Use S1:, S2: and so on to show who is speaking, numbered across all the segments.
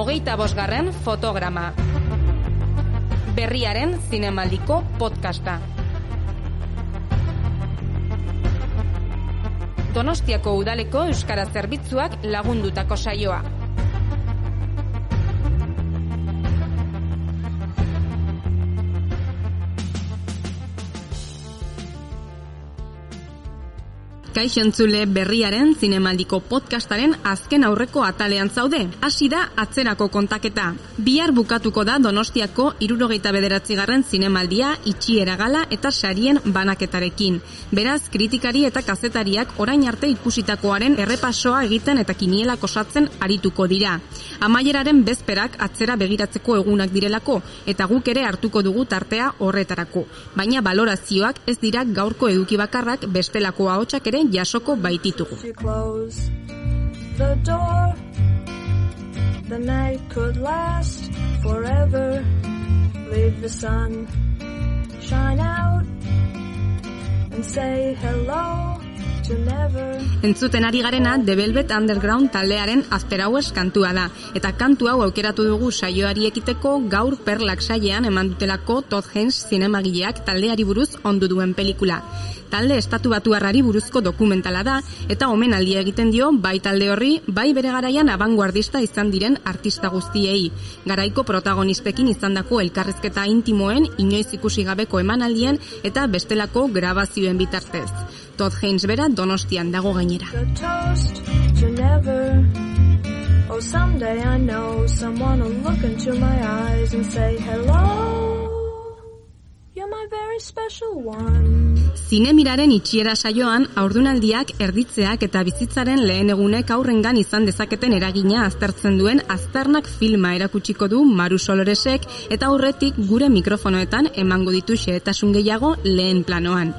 S1: Hogeita bosgarren fotograma. Berriaren zinemaldiko podcasta. Donostiako udaleko euskara zerbitzuak lagundutako saioa. Kaixo entzule berriaren zinemaldiko podcastaren azken aurreko atalean zaude. Hasi da atzerako kontaketa. Bihar bukatuko da Donostiako irurogeita bederatzigarren zinemaldia itxiera gala eta sarien banaketarekin. Beraz, kritikari eta kazetariak orain arte ikusitakoaren errepasoa egiten eta kinielak osatzen arituko dira. Amaieraren bezperak atzera begiratzeko egunak direlako eta guk ere hartuko dugu tartea horretarako. Baina balorazioak ez dira gaurko eduki bakarrak bestelako ahotsak ere jasoko baititugu.
S2: The door. The night could last forever. Leave the sun Shine out And say hello
S1: Entzuten ari garena The Velvet Underground taldearen azperaues kantua da eta kantu hau aukeratu dugu saioari ekiteko gaur perlak saiean eman dutelako Todd Haynes zinemagileak taldeari buruz ondu duen pelikula. Talde estatu batuarrari buruzko dokumentala da eta omenaldia egiten dio bai talde horri, bai bere garaian abanguardista izan diren artista guztiei. Garaiko protagonistekin izandako elkarrizketa intimoen inoiz ikusi gabeko emanaldien eta bestelako grabazioen bitartez. Todd Haynes bera donostian dago gainera.
S2: Oh, someday I know someone will look into my eyes and say hello
S1: Zinemiraren itxiera saioan aurdunaldiak erditzeak eta bizitzaren lehen egunek aurrengan izan dezaketen eragina aztertzen duen azternak filma erakutsiko du Maru Soloresek eta aurretik gure mikrofonoetan emango ditu xehetasun gehiago lehen planoan.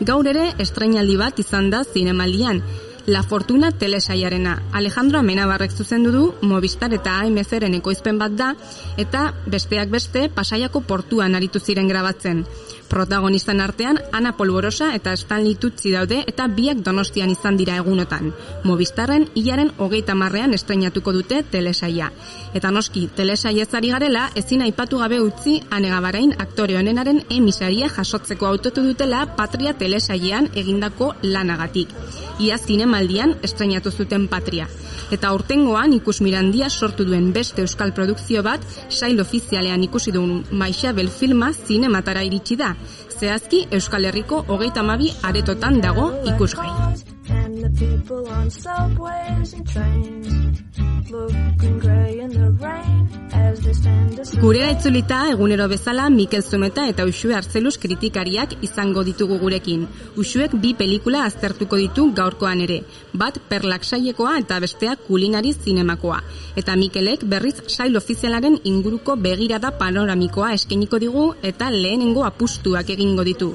S1: Gaur ere estrainaldi bat izan da zinemaldian, La Fortuna telesaiarena. Alejandro Amenabarrek zuzendu du Movistar eta AMZ-ren ekoizpen bat da eta besteak beste pasaiako portuan aritu ziren grabatzen. Protagonisten artean Ana Polvorosa eta Stanley Tutsi daude eta biak donostian izan dira egunotan. Movistarren hilaren hogeita marrean estrenatuko dute telesaia. Eta noski, telesaia ezari garela ezin aipatu gabe utzi anegabarain aktore honenaren emisaria jasotzeko autotu dutela Patria telesailean egindako lanagatik. Ia zinemaldian estrenatu zuten Patria. Eta urtengoan ikusmirandia sortu duen beste euskal produkzio bat sail ofizialean ikusi duen Maixabel filma zinematara iritsi da. Zehazki Euskal Herriko hogeita mabi aretotan dago ikusgai.
S2: And the people on subways and trains Looking gray
S1: Gurera itzulita egunero bezala Mikel Zumeta eta Uxue Arzeluz kritikariak izango ditugu gurekin. Uxuek bi pelikula aztertuko ditu gaurkoan ere. Bat perlak sailekoa eta bestea kulinari zinemakoa. Eta Mikelek berriz sail ofizialaren inguruko begirada panoramikoa eskeniko digu eta lehenengo apustuak egingo ditu.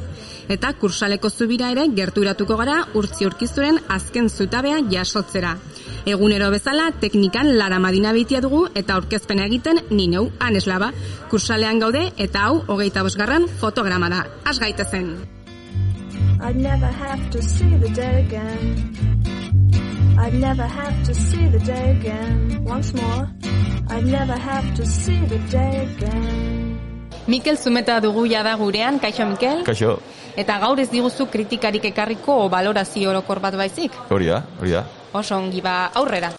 S1: Eta kursaleko zubira ere gerturatuko gara urtzi urkizuren azken zutabea jasotzera. Egunero bezala teknikan Lara Madina bitia dugu eta aurkezpena egiten ni neu aneslaba. Kursalean gaude eta hau hogeita bosgarran fotograma da. Az gaitezen.
S2: I'd never have to see the day again I'd never have to see the day again Once more I'd never have to see the day again
S1: Mikel Zumeta dugu jada gurean, kaixo Mikel?
S3: Kaixo,
S1: Eta gaur ez diguzu kritikarik ekarriko balorazio orokor bat baizik.
S3: hori da, hori da.
S1: Oso ongi ba aurrera.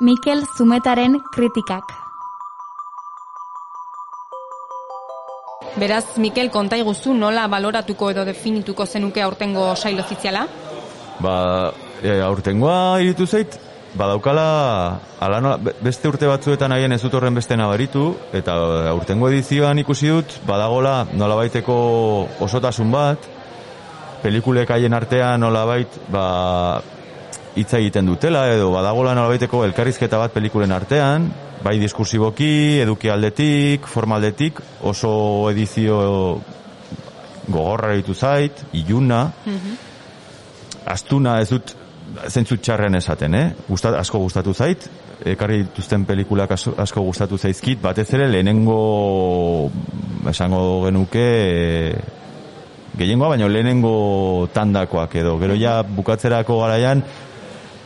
S4: Mikel Zumetaren kritikak.
S1: Beraz, Mikel, konta iguzu nola baloratuko edo definituko zenuke aurtengo sail ofiziala?
S3: Ba, e, aurtengoa iritu zait, badaukala, ala beste urte batzuetan haien ez dut horren beste nabaritu, eta aurtengo edizioan ikusi dut, badagola nolabaiteko osotasun bat, pelikulek haien artean nolabait, ba, hitz egiten dutela, edo badagola nolabaiteko elkarrizketa bat pelikulen artean, bai diskursiboki, eduki aldetik, formaldetik, oso edizio gogorra ditu zait, iluna, astuna ez dut zentzut txarren esaten, eh? Gustat, asko gustatu zait, ekarri dituzten pelikulak asko, gustatu zaizkit, batez ere lehenengo esango genuke e, gehiengoa, baina lehenengo tandakoak edo, gero ja bukatzerako garaian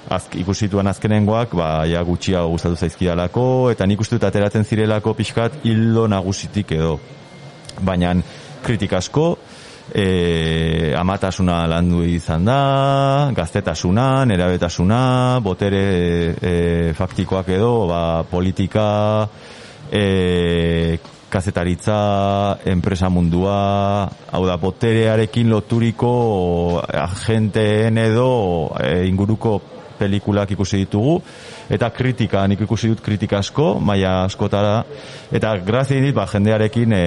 S3: azk, ikusituan azkenengoak, ba, ja gutxiago gustatu zaizkidalako, eta nik uste ateratzen zirelako pixkat hildo nagusitik edo. Baina kritika asko, e, amatasuna landu izan da, gaztetasuna, nerabetasuna, botere e, faktikoak edo, ba, politika, e, kazetaritza, enpresa mundua, hau da, boterearekin loturiko agenteen edo e, inguruko pelikulak ikusi ditugu, eta kritika, nik ikusi dut kritika asko, maia askotara, eta grazia dit, ba, jendearekin e,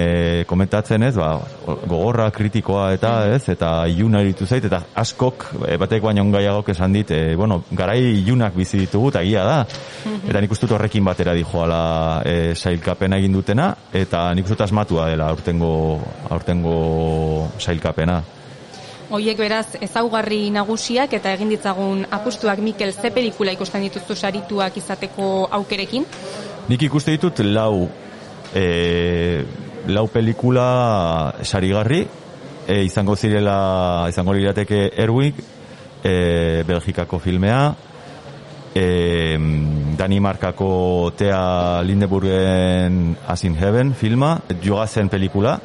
S3: komentatzen ez, ba, gogorra kritikoa eta ez, eta iluna iritu zait, eta askok, e, batek baina ongaiagok esan dit, e, bueno, garai ilunak bizi ditugu, eta gia da, eta nik uste horrekin batera dijoala e, sailkapena egin dutena, eta nik uste asmatua dela aurtengo, aurtengo sailkapena.
S1: Hoiek beraz ezaugarri nagusiak eta egin ditzagun apustuak Mikel ze pelikula ikusten dituztu sarituak izateko aukerekin?
S3: Nik ikuste ditut lau e, lau pelikula sarigarri e, izango zirela izango lirateke Erwig e, Belgikako filmea e, Danimarkako Tea Lindeburgen As in Heaven filma, jogazen pelikula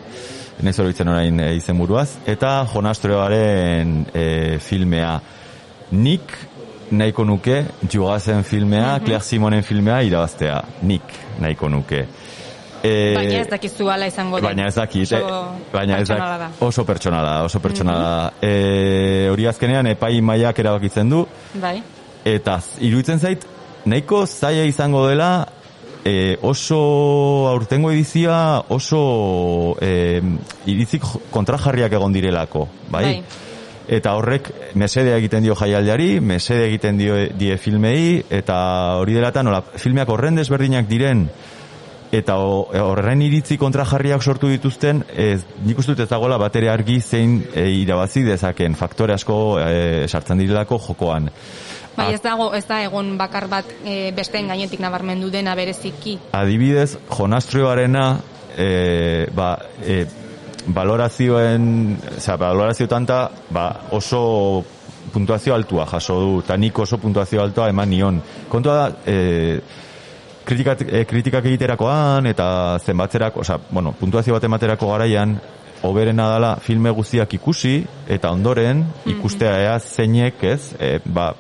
S3: nez horitzen orain e, izen buruaz, eta Jonastroaren e, filmea. Nik nahiko nuke jogazen filmea, mm Claire Simonen filmea irabaztea. Nik nahiko nuke.
S1: E, baina ez dakizu ala izango
S3: Baina ez dakit, oso, baina ez dakit, oso pertsonala, oso pertsonala. Mm -hmm. hori azkenean epai maiak erabakitzen du.
S1: Bai.
S3: Eta iruditzen zait, nahiko zaila izango dela e, oso aurtengo edizia oso e, irizik kontrajarriak egon direlako, bai? bai? Eta horrek mesede egiten dio jaialdiari, mesede egiten dio die filmei, eta hori delata nola, filmeak horren desberdinak diren, eta horren iritzi kontrajarriak sortu dituzten, ez, nik uste dut ez dagoela batere argi zein e, irabazi dezaken, faktore asko e, sartzen direlako jokoan.
S1: Bai, ez dago, ez da egon bakar bat e, besteen gainetik nabarmendu dena bereziki.
S3: Adibidez, Jonastroarena e, ba, e, valorazioen, oza, valorazio tanta, ba, oso puntuazio altua jaso du, eta nik oso puntuazio altua eman nion. Kontua da, e, kritikak, e, kritikak egiterakoan, eta zenbatzerak, oza, bueno, puntuazio bat ematerako garaian, oberena dala filme guztiak ikusi, eta ondoren, mhm. ikustea ea zeinek, ez, e, ba,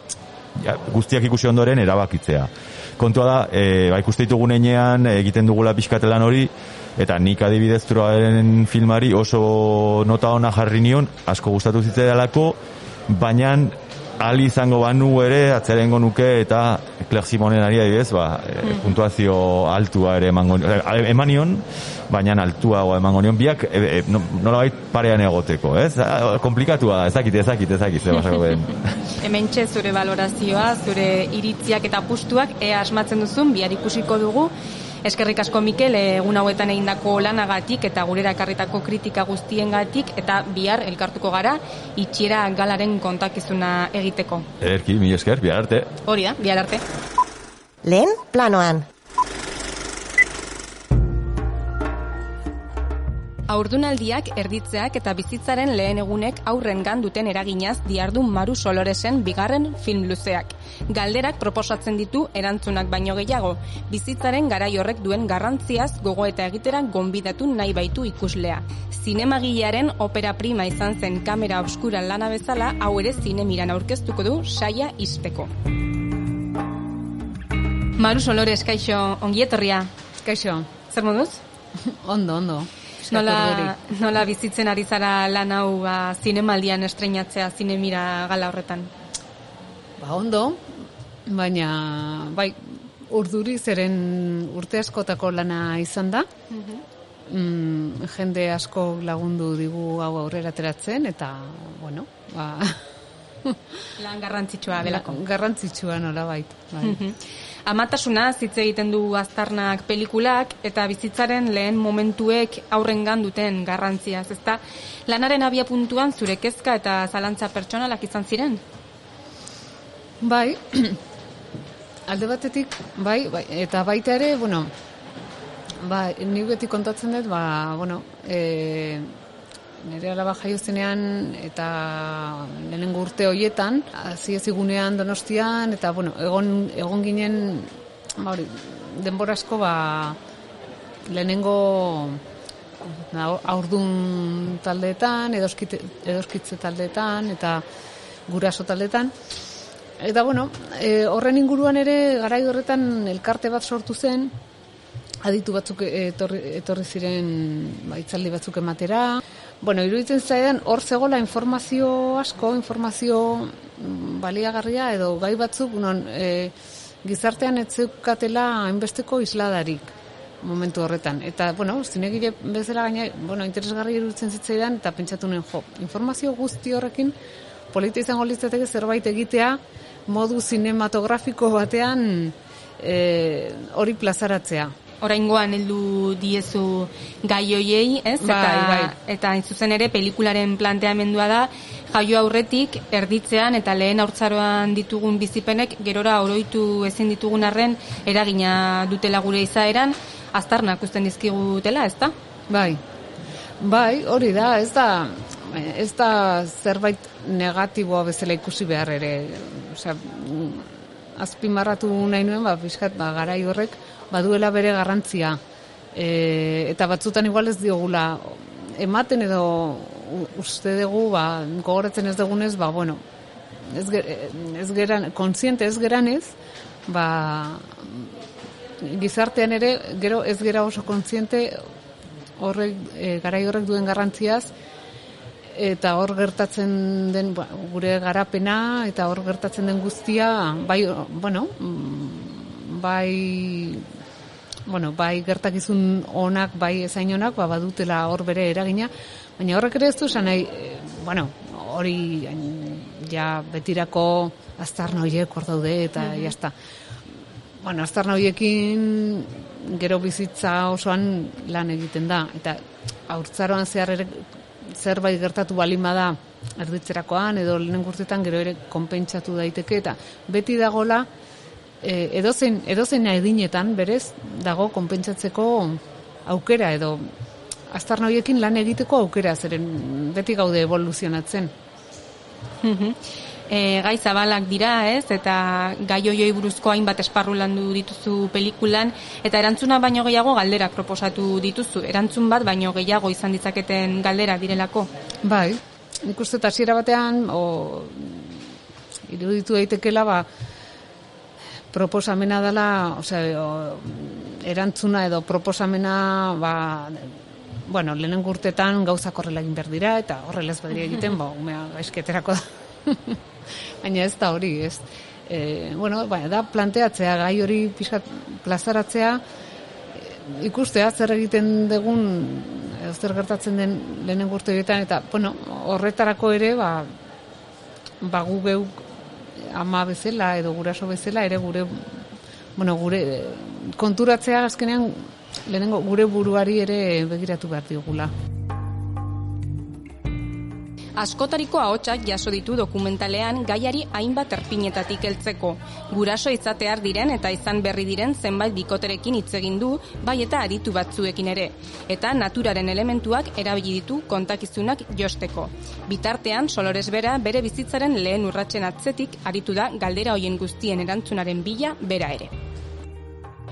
S3: guztiak ikusi ondoren erabakitzea. Kontua da, e, ba, ikuste ditugu egiten dugula pixkatelan hori, eta nik adibidez filmari oso nota ona jarri nion, asko gustatu zitzaidalako, baina ali izango banu ere atzerengo nuke eta Claire Simonen ari adibidez, ba, e, mm. puntuazio altua ere emango, emanion, baina altuago emango nion, biak e, e, nola parean egoteko, ez? Komplikatua da, ezakit, ezakit, ezakit, ze basako ben.
S1: Hemen zure valorazioa, zure iritziak eta pustuak, ea asmatzen duzun, bihar ikusiko dugu, Eskerrik asko Mikel egun hauetan egindako lanagatik eta gurera ekarritako kritika guztiengatik eta bihar elkartuko gara itxiera galaren kontakizuna egiteko.
S3: Erki, mi esker, bihar arte.
S1: Hori da, bihar arte.
S5: Lehen planoan.
S1: Aurdunaldiak erditzeak eta bizitzaren lehen egunek aurren duten eraginaz diardu Maru Soloresen bigarren film luzeak. Galderak proposatzen ditu erantzunak baino gehiago, bizitzaren garai horrek duen garrantziaz gogo eta egiteran gonbidatu nahi baitu ikuslea. Zinemagilearen opera prima izan zen kamera obskuran lana bezala, hau ere zinemiran aurkeztuko du saia izteko. Maru Solores, kaixo, ongietorria.
S6: Kaixo.
S1: Zer moduz?
S6: ondo, ondo
S1: nola, nola bizitzen ari zara lan hau ba, zinemaldian estreinatzea zinemira gala horretan?
S6: Ba, ondo, baina bai, urduri zeren urte askotako lana izan da. Mhm. Mm, jende asko lagundu digu hau aurrera teratzen, eta, bueno, ba...
S1: Lan garrantzitsua belako.
S6: Garrantzitsua nola bait. Bai. Mhm
S1: amatasuna hitz egiten du aztarnak pelikulak eta bizitzaren lehen momentuek aurrengan duten garrantziaz, ezta? Lanaren abia puntuan zure kezka eta zalantza pertsonalak izan ziren?
S6: Bai, alde batetik, bai, bai, eta baita ere, bueno, ba, ni beti kontatzen dut, ba, bueno, e, nire alaba jaio zenean eta lehenengo urte hoietan, hasi ez igunean donostian, eta bueno, egon, egon ginen, ba, hori, denbora asko ba, lehenengo na, aurdun taldeetan, edoskite, edoskitze taldeetan, eta guraso taldeetan. Eta bueno, e, horren inguruan ere garai horretan elkarte bat sortu zen, aditu batzuk etorri, etorri ziren ba, itzaldi batzuk ematera. Bueno, iruditzen zaidan hor zegola informazio asko, informazio mm, baliagarria edo gai batzuk non e, gizartean ez zeukatela hainbesteko isladarik momentu horretan. Eta, bueno, zinegile bezala gaina, bueno, interesgarri iruditzen zitzaidan, eta pentsatu nuen, jo, informazio guzti horrekin, polita izango litzateke zerbait egitea, modu sinematografiko batean e, hori plazaratzea.
S1: Oraingoan heldu diezu gai hoiei, ez?
S6: Bai,
S1: eta,
S6: bai.
S1: eta hain zuzen ere pelikularen planteamendua da jaio aurretik erditzean eta lehen haurtzaroan ditugun bizipenek gerora oroitu ezin ditugun arren eragina dutela gure izaeran aztarnak usten dizkigutela, ez da?
S6: Bai, bai, hori da, ez da, ez da zerbait negatiboa bezala ikusi behar ere. Osea, azpimarratu nahi nuen, ba, pixkat, ba, garai horrek, baduela bere garrantzia. E, eta batzutan igual ez diogula ematen edo uste dugu, ba, gogoratzen ez dugunez, ba, bueno, ez, ge- ez geran, kontziente ez geranez, ba, gizartean ere, gero ez gera oso kontziente horrek, e, garai horrek duen garrantziaz, eta hor gertatzen den ba, gure garapena eta hor gertatzen den guztia bai bueno mm, bai bueno, bai gertakizun onak bai ezain onak ba, badutela hor bere eragina. Baina horrek ere ez du esan nahi eh, bueno hori ja betirako aztarna horiek hor daude eta mm jazta bueno, aztarna horiekin gero bizitza osoan lan egiten da. Eta haurtzaroan zehar ere zerbait gertatu balin bada erditzerakoan edo lehen urtetan gero ere konpentsatu daiteke eta beti dagola e, edozein, edozein edinetan berez dago konpentsatzeko aukera edo aztarna horiekin lan egiteko aukera zeren beti gaude evoluzionatzen.
S1: e, gai zabalak dira, ez? Eta gai hoioi buruzko hainbat esparru landu dituzu pelikulan eta erantzuna baino gehiago galderak proposatu dituzu. Erantzun bat baino gehiago izan ditzaketen galdera direlako.
S6: Bai, nik uste hasiera batean, o, iruditu daitekela, ba, proposamena dela, osea, o, erantzuna edo proposamena, ba, bueno, lehenengo urtetan gauzak horrela egin behar dira, eta horrela ez badira egiten, ba, umea gaizketerako da. Baina ez da hori, ez. E, bueno, ba, da planteatzea, gai hori pixkat plazaratzea, ikustea zer egiten dugun edo zer gertatzen den lehenengo urte horietan eta bueno, horretarako ere ba, ba gu geuk ama bezala edo guraso bezala ere gure bueno, gure konturatzea azkenean lehenengo gure buruari ere begiratu behar diogula.
S1: Askotariko ahotsak jaso ditu dokumentalean gaiari hainbat erpinetatik heltzeko. Guraso izatear diren eta izan berri diren zenbait bikoterekin hitz egin du, bai eta aritu batzuekin ere. Eta naturaren elementuak erabili ditu kontakizunak josteko. Bitartean, Solores bera bere bizitzaren lehen urratsen atzetik aritu da galdera hoien guztien erantzunaren bila bera ere.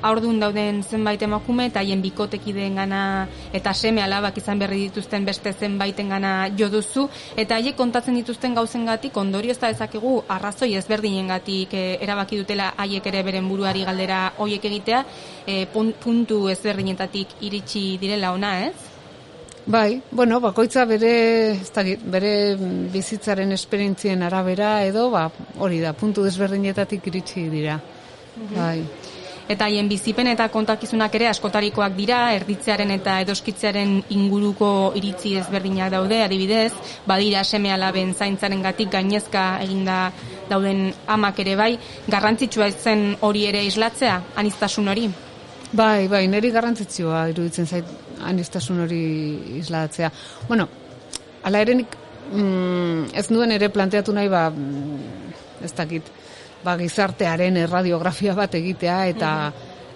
S1: Aurdun dauden zenbait emakume eta haien bikotekideen gana eta seme alabak izan berri dituzten beste zenbaiten gana jo duzu eta haiek kontatzen dituzten gauzengatik ondorio ez da ezakegu arrazoi ezberdinengatik e, erabaki dutela haiek ere beren buruari galdera hoiek egitea e, pun- puntu ezberdinetatik iritsi direla ona, ez?
S6: Bai, bueno, bakoitza bere, ez dakit, bere bizitzaren esperientzien arabera edo, ba, hori da, puntu desberdinetatik iritsi dira. Bai.
S1: Eta haien bizipen eta kontakizunak ere askotarikoak dira, erditzearen eta edoskitzearen inguruko iritzi ezberdinak daude, adibidez, badira seme alaben zaintzaren gatik gainezka eginda dauden amak ere bai, garrantzitsua zen hori ere islatzea, anistasun hori.
S6: Bai, bai, niri garrantzitsua iruditzen zait anistasun hori islatzea. Bueno, ala ere nik mm, ez nuen ere planteatu nahi, ba, mm, ez dakit, ba, gizartearen erradiografia bat egitea, eta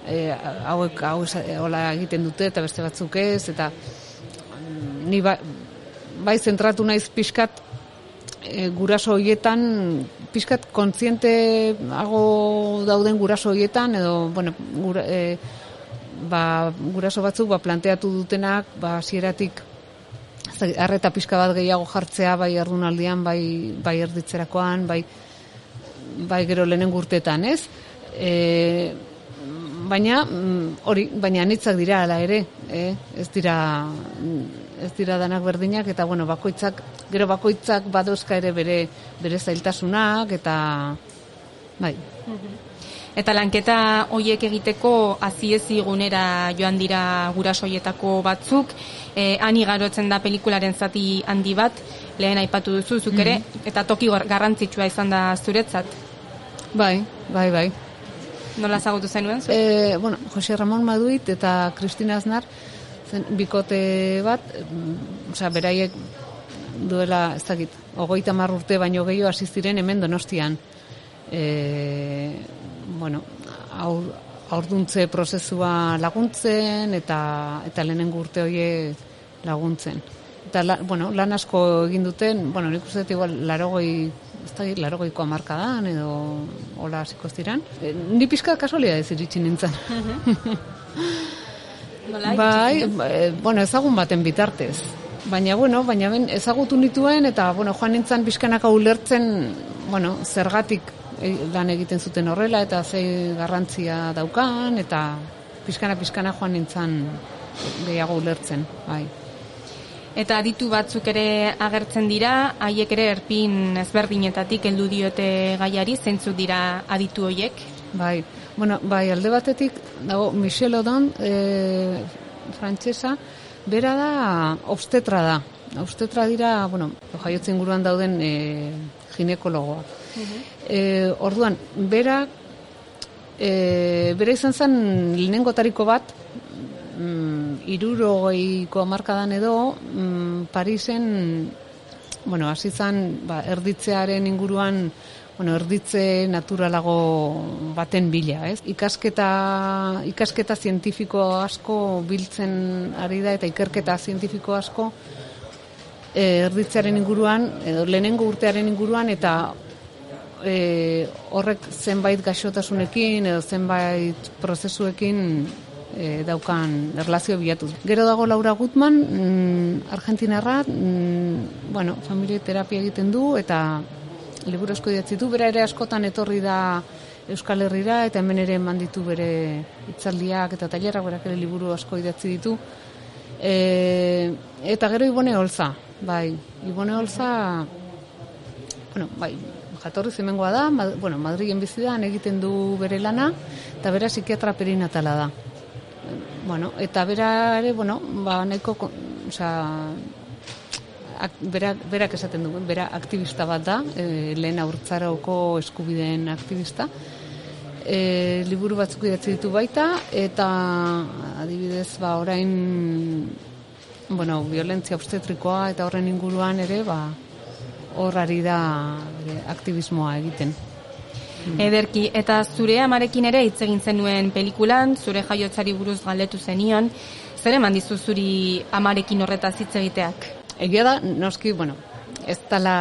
S6: e, hauek hau esa- hola egiten dute, eta beste batzuk ez, eta mm, ni ba, bai zentratu naiz pixkat e, guraso hoietan pixkat kontzienteago dauden guraso hoietan edo bueno, gura, e, ba, guraso batzuk ba, planteatu dutenak ba hasieratik harreta pixka bat gehiago jartzea bai ardunaldian bai bai erditzerakoan bai bai gero lehenen gurtetan, ez? E, baina mm, hori, baina anitzak dira hala ere, eh? ez dira ez dira danak berdinak eta bueno, bakoitzak gero bakoitzak badozka ere bere bere zailtasunak eta bai.
S1: Eta lanketa hoiek egiteko aziezi gunera joan dira gurasoietako batzuk, e, ani garotzen da pelikularen zati handi bat, lehen aipatu duzu zuk ere, eta toki gar- garrantzitsua izan da zuretzat.
S6: Bai, bai, bai.
S1: Nola zagutu zenuen?
S6: E, bueno, Jose Ramon Maduit eta Kristina Aznar zen bikote bat, mm, osea, beraiek duela, ez dakit, hogeita mar urte baino gehiago hasi ziren hemen donostian. E, bueno, aur, aurduntze prozesua laguntzen eta eta lehenengo urte hoie laguntzen. Eta, la, bueno, lan asko egin duten, bueno, nik uste dut igual, larogoi, ez da, larogoiko amarkadan, edo hola hasiko ez diran. E, ni pixka kasualia ez iritsi nintzen. Bai, e, bueno, ezagun baten bitartez. Baina, bueno, baina ben, ezagutu nituen, eta, bueno, joan nintzen pixkanaka ulertzen, bueno, zergatik e, lan egiten zuten horrela, eta ze garrantzia daukan, eta pixkana pixkana joan nintzen gehiago ulertzen, bai.
S1: Eta aditu batzuk ere agertzen dira, haiek ere erpin ezberdinetatik heldu diote gaiari, zeintzuk dira aditu hoiek?
S6: Bai, bueno, bai, alde batetik, dago, Michel Odon, e, frantsesa, bera da, obstetra da. Obstetra dira, bueno, jaiotze inguruan dauden e, ginekologoak. e, orduan, bera, e, bera izan zen lehenengotariko bat, mm, irurogeiko amarkadan edo, mm, Parisen, bueno, hasi ba, erditzearen inguruan, bueno, erditze naturalago baten bila, ez? Ikasketa, ikasketa zientifiko asko biltzen ari da eta ikerketa zientifiko asko e, erditzearen inguruan, edo lehenengo urtearen inguruan eta e, horrek zenbait gaixotasunekin edo zenbait prozesuekin e, daukan erlazio bilatu. Gero dago Laura Gutman, mm, argentinarra, mm, bueno, familia terapia egiten du eta liburu asko idatzi du, bera ere askotan etorri da Euskal Herrira eta hemen ere eman ditu bere hitzaldiak eta tailerrak berak ere liburu asko idatzi ditu. E, eta gero Ibone Olza, bai, Ibone Olza, bueno, bai, jatorri zimengoa da, Mad, bueno, Madrilen bizi da, han egiten du bere lana, eta bera psikiatra perinatala da. Bueno, eta bera ere, bueno, ba, nahiko, ko- osea, ak, berak, berak esaten du, bera aktivista bat da, e, lehen aurtzaroko eskubideen aktivista, e, liburu batzuk idatzi ditu baita, eta adibidez, ba, orain, bueno, violentzia obstetrikoa eta horren inguruan ere, ba, hor ari da aktivismoa egiten.
S1: Ederki, eta zure amarekin ere hitz egin zenuen pelikulan, zure jaiotzari buruz galdetu zenion, zer eman dizu zuri amarekin horretaz hitz egiteak?
S6: Egia da, noski, bueno, ez dala,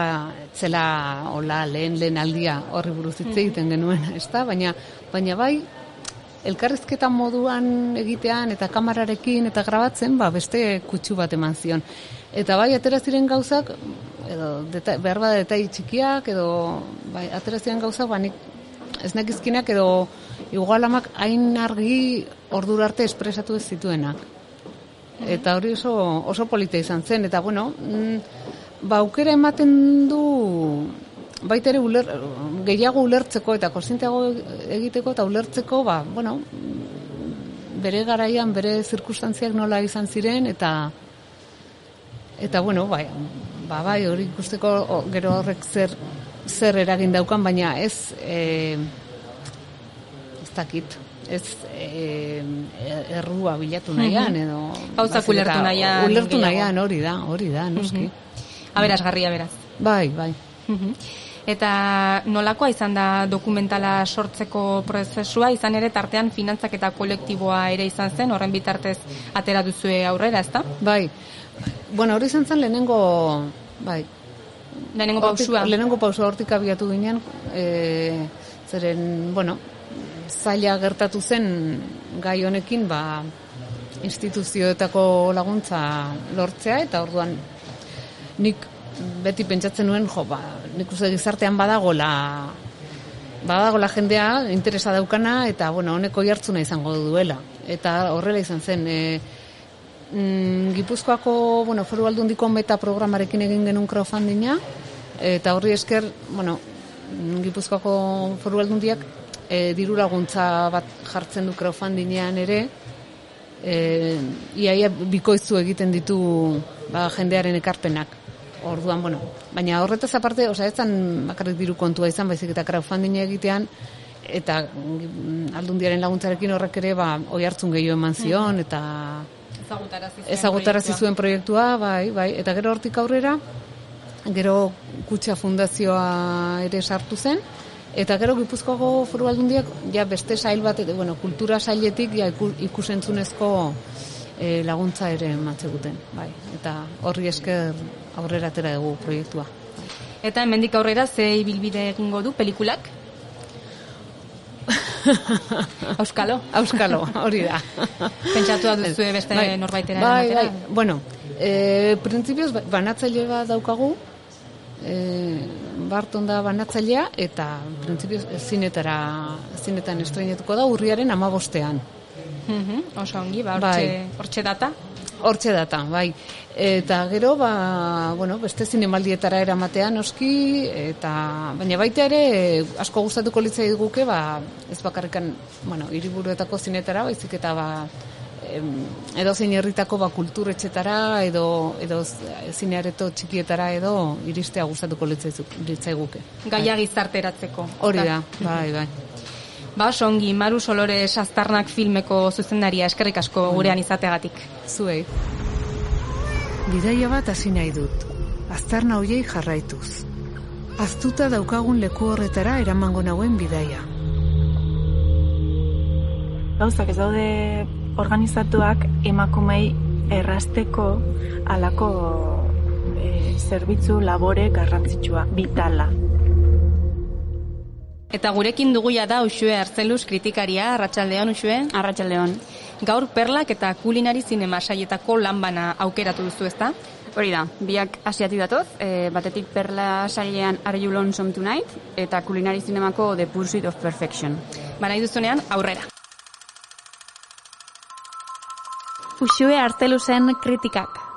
S6: zela, hola, lehen, lehen aldia horri buruz hitz egiten genuen, ez da? Baina, baina bai, elkarrizketa moduan egitean eta kamararekin eta grabatzen, ba, beste kutsu bat eman zion. Eta bai, atera ziren gauzak, edo deta, behar bada detai txikiak, edo bai, atera ziren gauzak, ba, nik ez nekizkinak edo igual amak hain argi ordura arte espresatu ez zituenak. Eta hori oso, oso polita izan zen, eta bueno, mm, ba, aukera ematen du baita ere uler, gehiago ulertzeko eta kontzienteago egiteko eta ulertzeko, ba, bueno, bere garaian, bere zirkustantziak nola izan ziren, eta eta bueno, bai, ba, bai, hori ikusteko o, gero horrek zer, zer eragin daukan, baina ez, e, ez dakit, ez e, errua bilatu nahian, edo...
S1: Gauzak ulertu nahian
S6: Ulertu nahian, hori da, hori da, noski.
S1: Aberasgarria beraz.
S6: Bai, bai.
S1: Mhm. Eta nolakoa izan da dokumentala sortzeko prozesua, izan ere tartean finantzak eta kolektiboa ere izan zen, horren bitartez atera duzue aurrera, ezta?
S6: Bai, bueno, hori izan zen lehenengo, bai,
S1: Lehenengo pausua.
S6: Lehenengo pausua hortik abiatu ginen, e, zeren, bueno, zaila gertatu zen gai honekin, ba, instituzioetako laguntza lortzea, eta orduan nik beti pentsatzen nuen, jo, ba, nik uste gizartean badagola, badagola jendea interesa daukana, eta, bueno, honeko jartzuna izango duela. Eta horrela izan zen, e, mm, Gipuzkoako, bueno, foru aldundiko meta programarekin egin genuen crowdfundinga, eta horri esker, bueno, Gipuzkoako foru aldundiak e, diru laguntza bat jartzen du crowdfundingean ere, e, iaia bikoizu egiten ditu ba, jendearen ekarpenak. Orduan, bueno, baina horretaz aparte, osea, ez zen bakarrik diru kontua izan, baizik eta crowdfundinga egitean, eta mm, aldundiaren laguntzarekin horrek ere, ba, oi hartzun gehiago eman zion, eta
S1: Ezagutarazi zuen
S6: ezagutarazi zuen proiektua, bai, bai, eta gero hortik aurrera, gero kutxa fundazioa ere sartu zen, eta gero Gipuzkoako foru aldundiak, ja beste sail bat, bueno, kultura sailetik, ja iku- ikusentzunezko eh, laguntza ere matzeguten, bai, eta horri esker aurrera atera dugu proiektua.
S1: Eta hemendik aurrera ze ibilbide egingo du pelikulak? Auskalo.
S6: Auskalo, hori da.
S1: Pentsatua duzue beste
S6: Bai,
S1: norbaitera
S6: bai, bai. Bueno, e, printzipioz ba- banatzaile bat daukagu, e, Barton da banatzailea, eta printzipioz zinetara, zinetan estreinetuko da urriaren amabostean.
S1: Mhm, oso ongi, ba,
S6: Bai.
S1: hortxe, hortxe data.
S6: Hortxe data, bai. Eta gero, ba, bueno, beste zinemaldietara eramatea noski, eta, baina baita ere, asko gustatuko litzai guke, ba, ez bakarrikan, bueno, hiriburuetako zinetara, baizik eta, ba, em, edo zein herritako ba, kulturetxetara, edo, edo zineareto txikietara, edo iristea gustatuko litzai, litzai guke.
S1: Gaia gizarteratzeko.
S6: Hori da, bai, bai.
S1: Ba, oso ongi, Maru Solores Aztarnak filmeko zuzendaria eskerrik asko gurean izateagatik.
S6: Zuei. Bidaia bat hasi nahi dut. Aztarna hoiei jarraituz. Aztuta daukagun leku horretara eramango nauen bidaia.
S7: gauzak ez daude organizatuak emakumei errasteko alako e, zerbitzu labore garrantzitsua, vitala.
S1: Eta gurekin dugu da Uxue Arzeluz kritikaria, Arratsaldeon Uxue.
S8: Arratsaldeon.
S1: Gaur perlak eta kulinari zinema saietako lanbana aukeratu duzu ezta?
S8: Hori da, biak asiatik datoz, e, batetik perla sailean Are You Lonesome Tonight eta kulinari zinemako The Pursuit of Perfection.
S1: Ba nahi duzunean aurrera.
S4: Uxue Artelusen kritikak.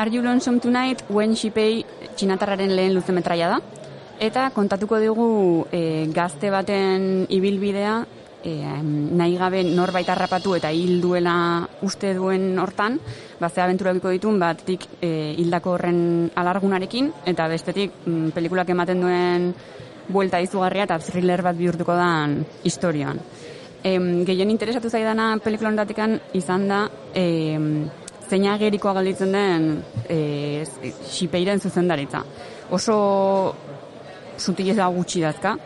S8: Are You Lonesome Tonight, When She Pay, txinatarraren lehen luzemetraia da. Eta kontatuko digu e, gazte baten ibilbidea, e, nahi gabe norbait harrapatu eta hil duela uste duen hortan, ba, ze abentura biko ditun, batetik e, hildako horren alargunarekin, eta bestetik mm, pelikulak ematen duen buelta izugarria eta thriller bat bihurtuko dan historioan. Em, gehien interesatu zaidana pelikula honetatekan izan da em, zein agerikoa galditzen den e, xipeiren zuzendaritza. Oso sutil ez da gutxi dazka,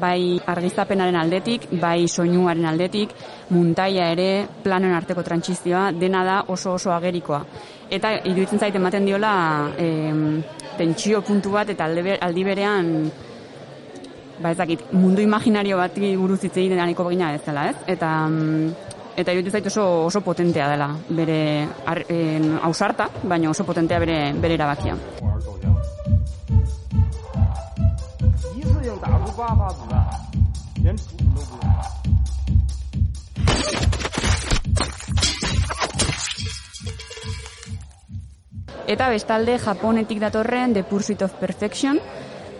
S8: bai argiztapenaren aldetik, bai soinuaren aldetik, muntaia ere, planoen arteko trantsizioa, dena da oso oso agerikoa. Eta iruditzen zait ematen diola em, tentsio puntu bat eta alde, aldi berean ba ez dakit, mundu imaginario bati buruz hitz egiten aniko begina ez dela, ez? Eta mm, eta iruditu zait oso, oso potentea dela bere ausarta, baina oso potentea bere, bere erabakia. Eta bestalde Japonetik datorren The Pursuit of Perfection,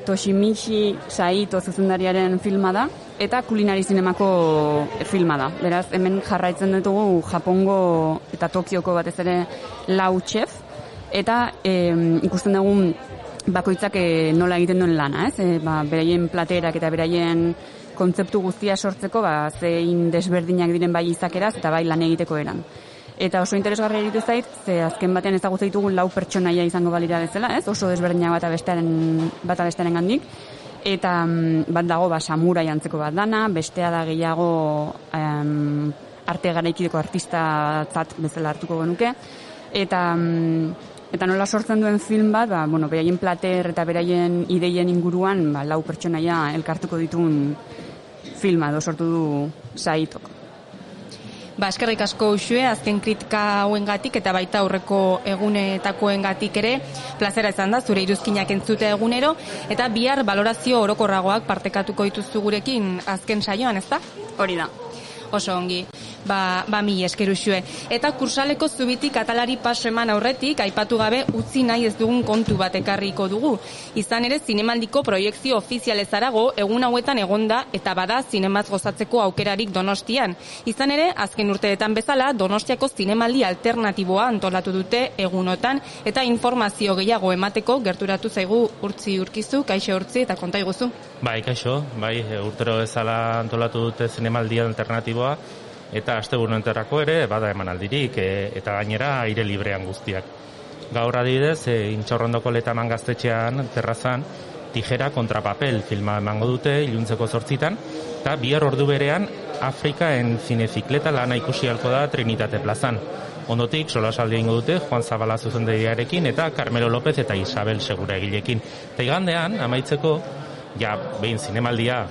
S8: Toshimichi Saito zuzendariaren filma da, eta kulinari zinemako filma da. Beraz, hemen jarraitzen ditugu Japongo eta Tokioko batez ere lau chef, eta em, ikusten dugu bakoitzak eh, nola egiten duen lana, ez? E, ba, beraien platerak eta beraien kontzeptu guztia sortzeko, ba, zein desberdinak diren bai izakeraz eta bai lan egiteko eran. Eta oso interesgarria iruditu zait, ze azken batean ezagutzen ditugun lau pertsonaia izango balira bezala, ez? Oso desberdinak bata bestearen bata bestearen gandik. Eta mm, bat dago ba samurai antzeko bat dana, bestea da gehiago em, arte garaikideko artista zat bezala hartuko genuke. Eta, mm, eta nola sortzen duen film bat, ba, bueno, beraien plater eta beraien ideien inguruan, ba, lau pertsonaia elkartuko ditun filma edo sortu du saitok.
S1: Ba, eskerrik asko usue, azken kritika hauengatik eta baita aurreko egunetakoengatik ere, plazera izan da, zure iruzkinak entzute egunero, eta bihar valorazio orokorragoak partekatuko dituztu gurekin azken saioan, ez da?
S8: Hori da.
S1: Oso ongi, ba, ba mi esker usue. Eta kursaleko zubitik atalari paso eman aurretik, aipatu gabe utzi nahi ez dugun kontu bat ekarriko dugu. Izan ere, zinemaldiko proiektzio ofizialez arago, egun hauetan egonda eta bada zinemaz gozatzeko aukerarik donostian. Izan ere, azken urteetan bezala, donostiako zinemaldi alternatiboa antolatu dute egunotan, eta informazio gehiago emateko gerturatu zaigu urtzi urkizu, kaixo urtzi eta konta iguzu.
S9: Bai, kaixo, bai, urtero bezala antolatu dute zinemaldi alternatiboa, eta asteburuen enterrako ere, bada emanaldirik, e, eta gainera aire librean guztiak. Gaur adibidez, e, intxaurrondoko letaman gaztetxean, terrazan, tijera kontra papel filma emango dute, iluntzeko zortzitan, eta bihar ordu berean, Afrika en cinezikleta lana ikusi halko da Trinitate plazan. Ondotik, solasaldi ingo dute, Juan Zabala zuzenderiarekin, eta Carmelo López eta Isabel Segura egilekin. Eta igandean, amaitzeko, ja, behin zinemaldia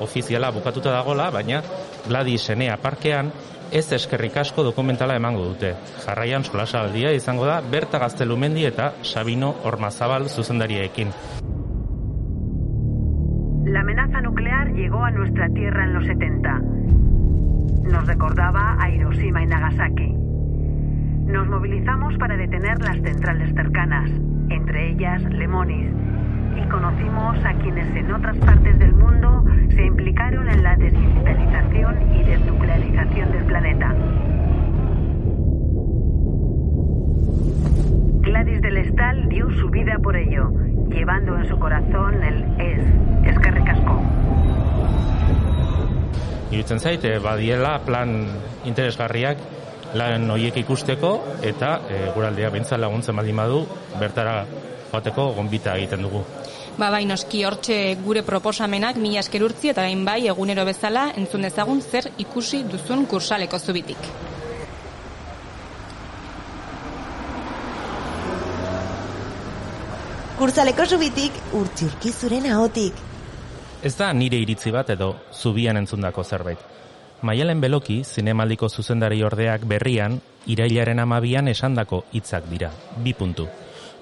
S9: ofiziala bukatuta dagola, baina Gladys Enea parkean ez eskerrik asko dokumentala emango dute. Jarraian solasaldia izango da Berta Gaztelumendi eta Sabino Ormazabal zuzendariekin.
S10: La amenaza nuclear llegó a nuestra tierra en los 70. Nos recordaba a Hiroshima y Nagasaki. Nos movilizamos para detener las centrales cercanas, entre ellas Lemonis, y conocimos a quienes en otras partes del mundo se implicaron en la desmilitarización y desnuclearización del planeta. Gladys del Estal dio su vida por ello, llevando en su corazón el es, eskerrik asko.
S9: Irutzen zait, e, badiela plan interesgarriak lan horiek ikusteko eta e, guraldea bintza laguntzen baldin badu bertara joateko gonbita egiten dugu.
S1: Ba, bai, noski hortxe gure proposamenak mila esker urtzi eta gain bai egunero bezala entzun dezagun zer ikusi duzun kursaleko zubitik.
S5: Kursaleko zubitik urtzi urkizuren ahotik.
S9: Ez da nire iritzi bat edo zubian entzundako zerbait. Maialen Beloki, zinemaldiko zuzendari ordeak berrian, irailaren amabian esandako hitzak dira. Bi puntu.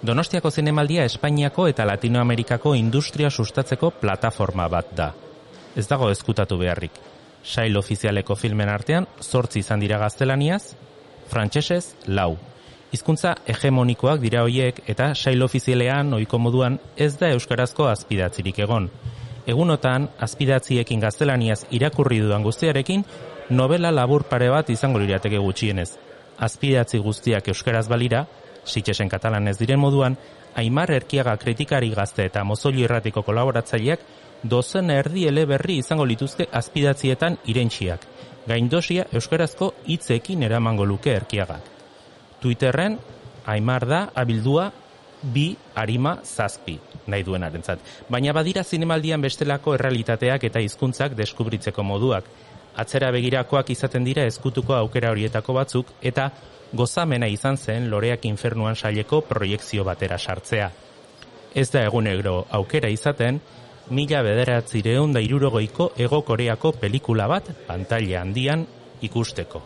S9: Donostiako zinemaldia Espainiako eta Latinoamerikako industria sustatzeko plataforma bat da. Ez dago ezkutatu beharrik. Sail ofizialeko filmen artean, zortzi izan dira gaztelaniaz, frantsesez lau. Hizkuntza hegemonikoak dira hoiek eta sail ofizialean ohiko moduan ez da euskarazko azpidatzirik egon. Egunotan, azpidatziekin gaztelaniaz irakurri dudan guztiarekin, novela labur pare bat izango lirateke gutxienez. Azpidatzi guztiak euskaraz balira, sitxesen katalan ez diren moduan, Aimar Erkiaga kritikari gazte eta Mozoli Erratiko kolaboratzaileak dozen erdi eleberri izango lituzke azpidatzietan irentsiak. Gaindosia euskarazko hitzekin eramango luke Erkiagak. Twitterren Aimar da abildua bi arima zazpi nahi duenarentzat. Baina badira zinemaldian bestelako errealitateak eta hizkuntzak deskubritzeko moduak. Atzera begirakoak izaten dira ezkutuko aukera horietako batzuk eta gozamena izan zen loreak infernuan saileko proiektzio batera sartzea. Ez da egunero aukera izaten, mila bederatzireun da irurogoiko ego koreako pelikula bat pantaila handian ikusteko.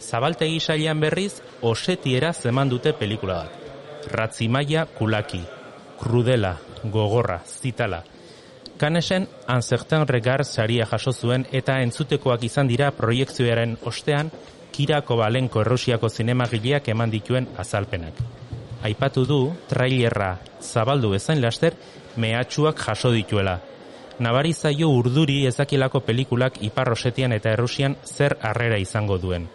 S9: Zabaltegi sailean berriz, osetiera zeman dute pelikula bat. Ratzimaia kulaki, krudela, gogorra, zitala. Kanesen Anzertan Regar saria jaso zuen eta entzutekoak izan dira proiektzioaren ostean Kirako Balenko Errusiako zinemagileak eman dituen azalpenak. Aipatu du trailerra zabaldu bezain laster mehatxuak jaso dituela. Nabari zaio urduri ezakilako pelikulak Ipar Osetian eta Errusian zer harrera izango duen.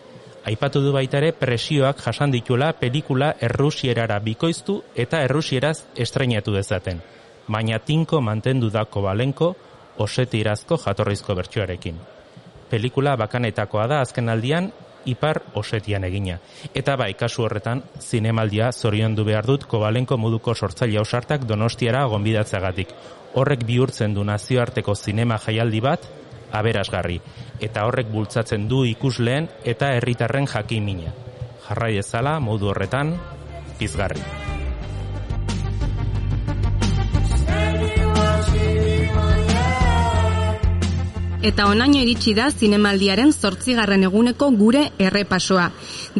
S9: Aipatu du baita ere presioak jasan dituela pelikula errusierara bikoiztu eta errusieraz estrenatu dezaten. Baina tinko mantendu dako balenko osetirazko jatorrizko bertsioarekin. Pelikula bakanetakoa da azken aldian ipar osetian egina. Eta bai, kasu horretan, zinemaldia zorion du behar dut kobalenko moduko sortzaile ausartak donostiara gonbidatzeagatik. Horrek bihurtzen du nazioarteko zinema jaialdi bat, aberasgarri, eta horrek bultzatzen du ikusleen eta herritarren jakimina. Jarrai ezala, modu horretan, pizgarri.
S1: Eta onaino iritsi da zinemaldiaren zortzigarren eguneko gure errepasoa.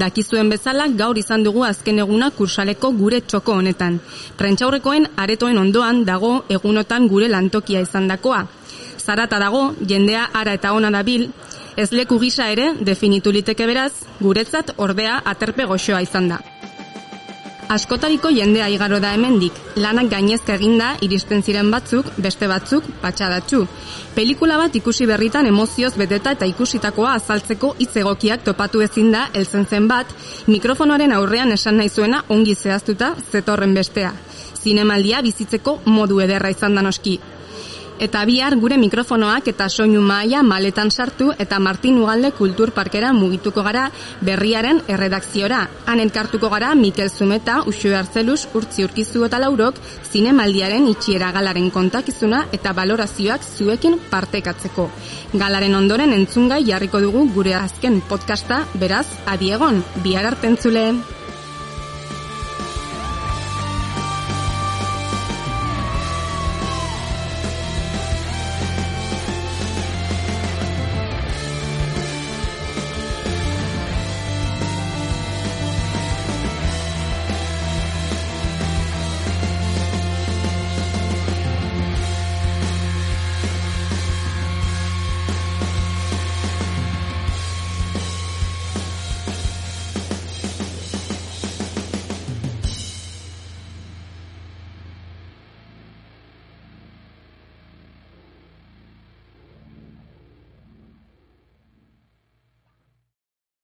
S1: Dakizuen bezala gaur izan dugu azken eguna kursaleko gure txoko honetan. Prentxaurrekoen aretoen ondoan dago egunotan gure lantokia izandakoa. Zarata dago, jendea ara eta ona dabil, ez leku gisa ere definitu liteke beraz, guretzat ordea aterpe goxoa izan da. Askotariko jendea igaro da hemendik, lanak gainezka eginda iristen ziren batzuk, beste batzuk, patxadatxu. Pelikula bat ikusi berritan emozioz beteta eta ikusitakoa azaltzeko hitz egokiak topatu ezin da heltzen zen bat, mikrofonoaren aurrean esan nahi zuena ongi zehaztuta zetorren bestea. Zinemaldia bizitzeko modu ederra izan da noski, Eta bihar gure mikrofonoak eta soinu maila maletan sartu eta Martin Ugalde Kulturparkera mugituko gara berriaren erredakziora. Han elkartuko gara Mikel Zumeta, Uxu Arzeluz, Urtzi Urkizu eta Laurok zinemaldiaren itxiera galaren kontakizuna eta balorazioak zuekin partekatzeko. Galaren ondoren entzungai jarriko dugu gure azken podcasta, beraz, adiegon, bihar artentzule.